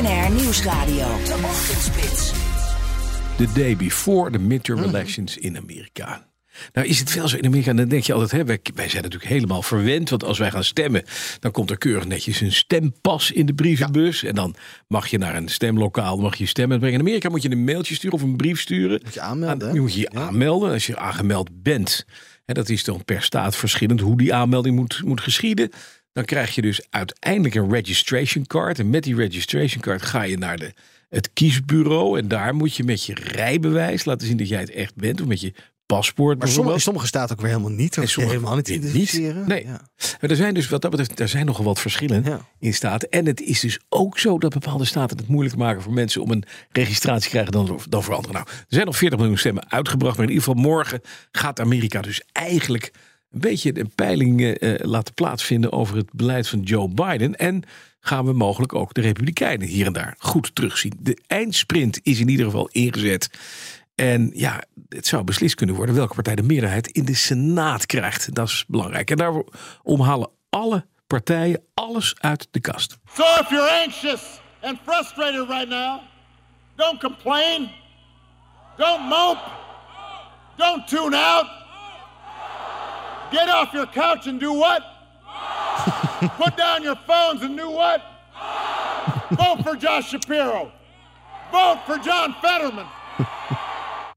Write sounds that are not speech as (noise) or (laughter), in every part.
BNR Nieuwsradio. De Ochtendspits. The day before the midterm elections in Amerika. Nou is het veel zo in Amerika, dan denk je altijd, hè, wij, wij zijn natuurlijk helemaal verwend. Want als wij gaan stemmen, dan komt er keurig netjes een stempas in de brievenbus. En dan mag je naar een stemlokaal, mag je stemmen brengen. In Amerika moet je een mailtje sturen of een brief sturen. Moet je aanmelden, Aan- hè? moet je je aanmelden. Als je aangemeld bent, hè, dat is dan per staat verschillend hoe die aanmelding moet, moet geschieden. Dan krijg je dus uiteindelijk een registration card. En met die registration card ga je naar de, het kiesbureau. En daar moet je met je rijbewijs laten zien dat jij het echt bent. Of met je paspoort Maar sommige, sommige staat ook weer helemaal niet. En sommige helemaal niet identificeren. Nee. Ja. Maar er zijn dus wat dat betreft, er zijn nogal wat verschillen Ja. in staten. En het is dus ook zo dat bepaalde staten het moeilijk maken voor mensen om een registratie te krijgen dan, dan voor anderen. Nou, er zijn nog 40 miljoen stemmen uitgebracht. Maar in ieder geval morgen gaat Amerika dus eigenlijk een beetje een peiling eh, eh, laten plaatsvinden over het beleid van Joe Biden. En gaan we mogelijk ook de Republikeinen hier en daar goed terugzien. De eindsprint is in ieder geval ingezet. En ja, het zou beslist kunnen worden welke partij de meerderheid in de Senaat krijgt. Dat is belangrijk. En daarom halen alle partijen alles uit de kast. So if you're anxious and frustrated right now, don't complain. Don't mope. Don't tune out. Get off your couch and do what? (laughs) Put down your phones and do what? Vote for Josh Shapiro. Vote for John Fetterman. (laughs)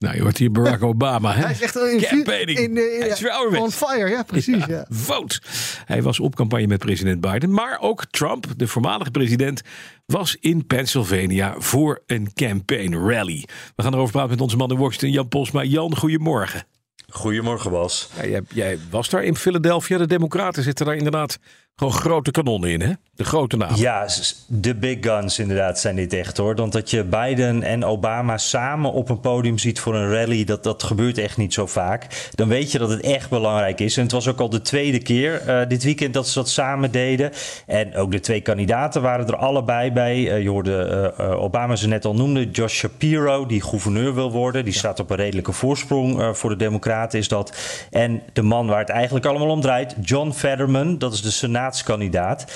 Nou, je hoort hier Barack (laughs) Obama. Hè? Hij is echt in, Campaigning. in, eh, Hij is weer ouderwets. on fire. Ja, precies. Ja. Vote. Hij was op campagne met president Biden. Maar ook Trump, de voormalige president, was in Pennsylvania voor een campaign rally. We gaan erover praten met onze man in Washington, Jan Posma. Jan, goedemorgen. Goedemorgen, Bas. Ja, jij, jij was daar in Philadelphia. De Democraten zitten daar inderdaad gewoon grote kanonnen in, hè? De grote namen. Ja, de big guns inderdaad zijn dit echt hoor. Want dat je Biden en Obama samen op een podium ziet voor een rally, dat, dat gebeurt echt niet zo vaak. Dan weet je dat het echt belangrijk is. En het was ook al de tweede keer eh, dit weekend dat ze dat samen deden. En ook de twee kandidaten waren er allebei bij. Eh, je hoorde eh, Obama ze net al noemde, Josh Shapiro, die gouverneur wil worden. Die staat op een redelijke voorsprong voor de Democraten is dat. En de man waar het eigenlijk allemaal om draait, John Fetterman, dat is de senaatskandidaat.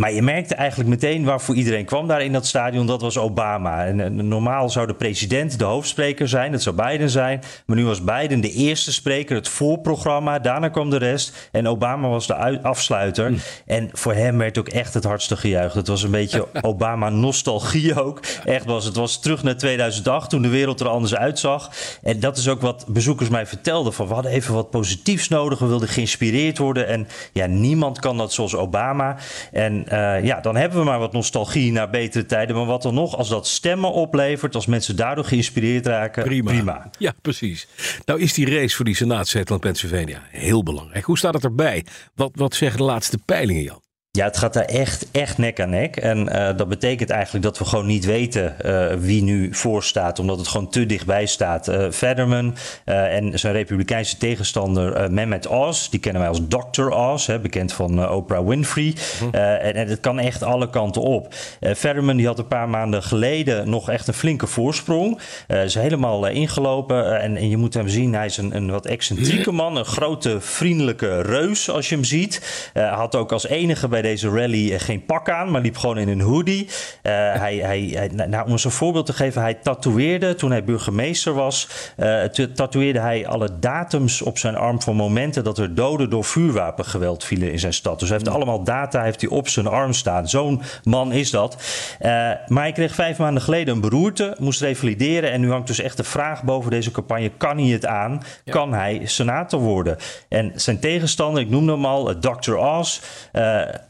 Maar je merkte eigenlijk meteen waarvoor iedereen kwam daar in dat stadion. Dat was Obama. En, normaal zou de president de hoofdspreker zijn. Dat zou Biden zijn. Maar nu was Biden de eerste spreker, het voorprogramma. Daarna kwam de rest. En Obama was de ui- afsluiter. En voor hem werd ook echt het hardste gejuicht. Het was een beetje (laughs) Obama-nostalgie ook. Echt was. Het was terug naar 2008 toen de wereld er anders uitzag. En dat is ook wat bezoekers mij vertelden. Van we hadden even wat positiefs nodig. We wilden geïnspireerd worden. En ja, niemand kan dat zoals Obama. En eh, ja, dan hebben we maar wat nostalgie naar betere tijden. Maar wat dan nog, als dat stemmen oplevert, als mensen daardoor geïnspireerd raken, Prima. Ja, precies. Nou is die race voor die senaatzetel in Pennsylvania heel belangrijk. Hoe staat het erbij? Wat, wat zeggen de laatste peilingen, Jan? Ja, het gaat daar echt, echt nek aan nek. En eh, dat betekent eigenlijk dat we gewoon niet weten eh, wie nu voor staat, omdat het gewoon te dichtbij staat. Eh, en zijn republikeinse tegenstander eh, Mehmet Oz, die kennen wij als Dr. Oz, hè, bekend van Oprah Winfrey. Eh, en, en het kan echt alle kanten op. Fetterman die had een paar maanden geleden nog echt een flinke voorsprong. Is helemaal ingelopen en, en je moet hem zien, hij is een, een wat excentrieke man, een grote vriendelijke reus als je hem ziet. Hij had ook als enige bij deze rally eh, geen pak aan, maar liep gewoon in een hoodie. Eh, hij, hij, hij- nou, om eens een voorbeeld te geven, hij tatoeëerde toen hij burgemeester was. eh, tatoeëerde hij alle datums op zijn arm van momenten dat er doden door vuurwapengeweld vielen in zijn stad. Dus hij heeft allemaal data heeft hij op zijn arm staan. Zo'n man is dat. Maar hij kreeg vijf maanden geleden een beroerte, moest revalideren. En nu hangt dus echt de vraag boven deze campagne: kan hij het aan? Kan hij senator worden? En zijn tegenstander, ik noemde hem al, Dr. Oz.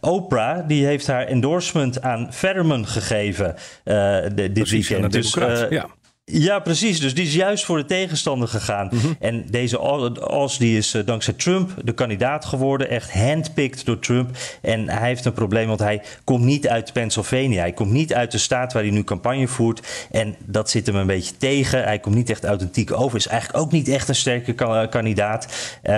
Oprah, die heeft haar endorsement aan Fetterman gegeven eh, dit Precies, weekend. Dus eh, ja. Ja, precies. Dus die is juist voor de tegenstander gegaan. Mhm. En deze Os die is eh, dankzij Trump de kandidaat geworden. Echt handpicked door Trump. En hij heeft een probleem, want hij komt niet uit Pennsylvania. Hij komt niet uit de staat waar hij nu campagne voert. En dat zit hem een beetje tegen. Hij komt niet echt authentiek over. Is eigenlijk ook niet echt een sterke ka- kandidaat. Eh,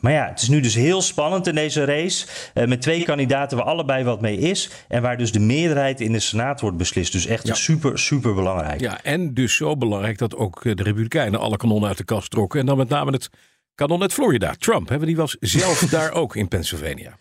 maar ja, het is nu dus heel spannend in deze race. eh, met twee kandidaten waar allebei wat mee is. En waar dus de meerderheid in de Senaat wordt beslist. Dus echt Ja. super, super belangrijk. Ja, en dus zo belangrijk dat ook eh, de Republikeinen alle kanonnen uit de kast trokken. En dan met name het kanon uit Florida. Trump, hè, want die was zelf (laughs) daar ook in Pennsylvania.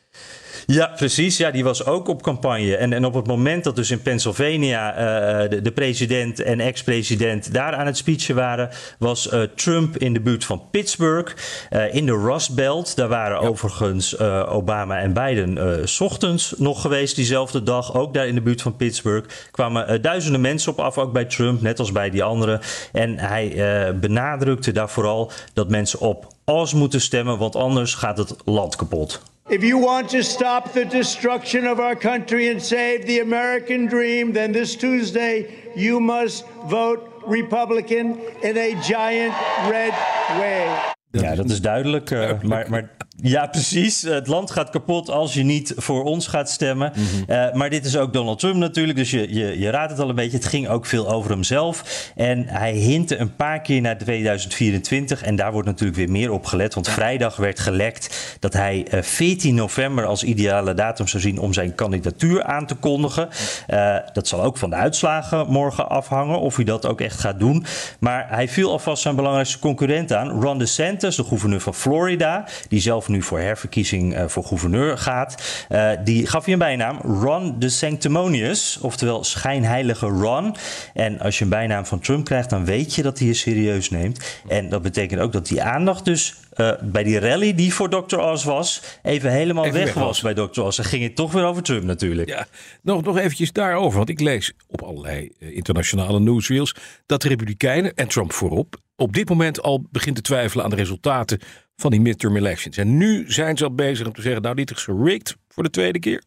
Ja, precies. Ja, die was ook op campagne. En, en op het moment dat dus in Pennsylvania eh, de, de president en ex-president daar aan het speechen waren, was eh, Trump in de buurt van Pittsburgh. Eh, in de Rust Belt. Daar waren overigens eh, Obama en Biden eh, 's ochtends nog geweest diezelfde dag. Ook daar in de buurt van Pittsburgh. Kwamen eh, duizenden mensen op af, ook bij Trump, net als bij die anderen. En hij eh, benadrukte daar vooral dat mensen op Oz moeten stemmen, want anders gaat het land kapot. If you want to stop the destruction of our country and save the American dream, then this Tuesday you must vote Republican in a giant red wave. ja, dat is duidelijk. eh, maar, maar ja, precies. Het land gaat kapot als je niet voor ons gaat stemmen. Eh, maar dit is ook Donald Trump natuurlijk. Dus je, je, je raadt het al een beetje. Het ging ook veel over hemzelf. En hij hintte een paar keer naar 2024. En daar wordt natuurlijk weer meer op gelet. Want vrijdag werd gelekt dat hij eh, 14 november als ideale datum zou zien om zijn kandidatuur aan te kondigen. Eh, dat zal ook van de uitslagen morgen afhangen of hij dat ook echt gaat doen. Maar hij viel alvast zijn belangrijkste concurrent aan, Ron DeSantis, de gouverneur van Florida, die zelf nu voor herverkiezing eh, voor gouverneur gaat. Eh, die gaf hij een bijnaam, Ron de Sanctimonious, oftewel schijnheilige Ron. En als je een bijnaam van Trump krijgt, dan weet je dat hij je serieus neemt. En dat betekent ook dat die aandacht dus eh, bij die rally die voor Dr. Oz was, even helemaal Even weg weg was was. bij Dr. Oz. Dan ging het toch weer over Trump natuurlijk. Ja, nog, nog eventjes daarover. Want ik lees op allerlei internationale newsreels dat de Republikeinen en Trump voorop op dit moment al begint te twijfelen aan de resultaten van die midterm elections. En nu zijn ze al bezig om te zeggen, nou dit is gerigged voor de tweede keer.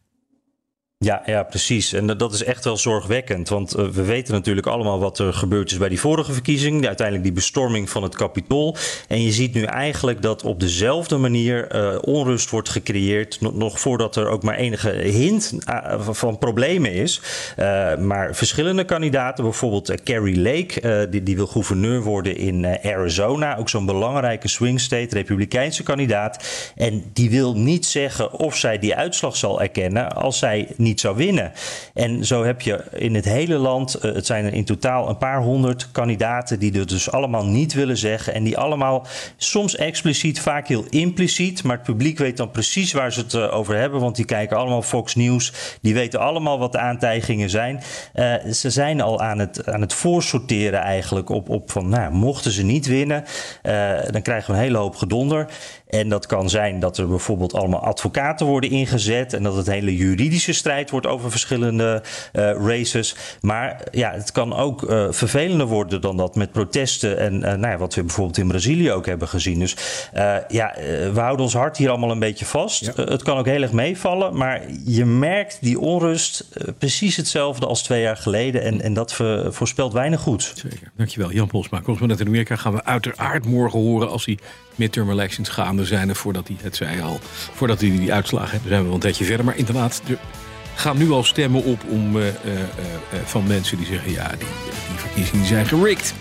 Ja, ja, precies. En dat- is echt wel zorgwekkend. Want eh, we weten natuurlijk allemaal wat er gebeurd is bij die vorige verkiezing. Uiteindelijk die bestorming van het Capitool. En je ziet nu eigenlijk dat op dezelfde manier eh, onrust wordt gecreëerd. Nog, voordat er ook maar enige hint ah, van, problemen is. Eh, maar verschillende kandidaten, bijvoorbeeld eh, Carrie Lake, eh, die, die wil gouverneur worden in eh, Arizona. Ook zo'n belangrijke swing state, republikeinse kandidaat. En die wil niet zeggen of zij die uitslag zal erkennen als zij niet zou winnen. En zo heb je in het hele land, eh, het zijn er in totaal een paar honderd kandidaten die er dus allemaal niet willen zeggen. En die allemaal soms expliciet, vaak heel impliciet. Maar het publiek weet dan precies waar ze het eh, over hebben. Want die kijken allemaal Fox News. Die weten allemaal wat de aantijgingen zijn. Eh, ze zijn al aan het, aan het voorsorteren eigenlijk op, op van, nou, mochten ze niet winnen, dan krijgen we een hele hoop gedonder. En dat kan zijn dat er bijvoorbeeld allemaal advocaten worden ingezet en dat het hele juridische strijd wordt over verschillende eh, races. Maar ja, het kan ook eh, vervelender worden dan dat met protesten en eh, nou ja, wat we bijvoorbeeld in Brazilië ook hebben gezien. Dus ja, we houden ons hart hier allemaal een beetje vast. Het kan ook heel erg meevallen, maar je merkt die onrust precies hetzelfde als twee jaar geleden en, en dat voorspelt weinig goed. Zeker. Dankjewel, Jan Polsma. Correspondent in Amerika gaan we uiteraard morgen horen als die midterm elections gaande zijn. En voordat hij, het zei al, voordat hij die uitslagen hebben, zijn we wel een tijdje verder. Maar inderdaad, er gaan nu al stemmen op om, eh, eh, eh, van mensen die zeggen, ja, die, die verkiezingen zijn gerikt.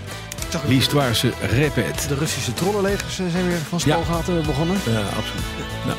Liefst waar ze repet. De Russische trollenlegers zijn weer van Ja. spalgaten begonnen. Ja, absoluut. Nou.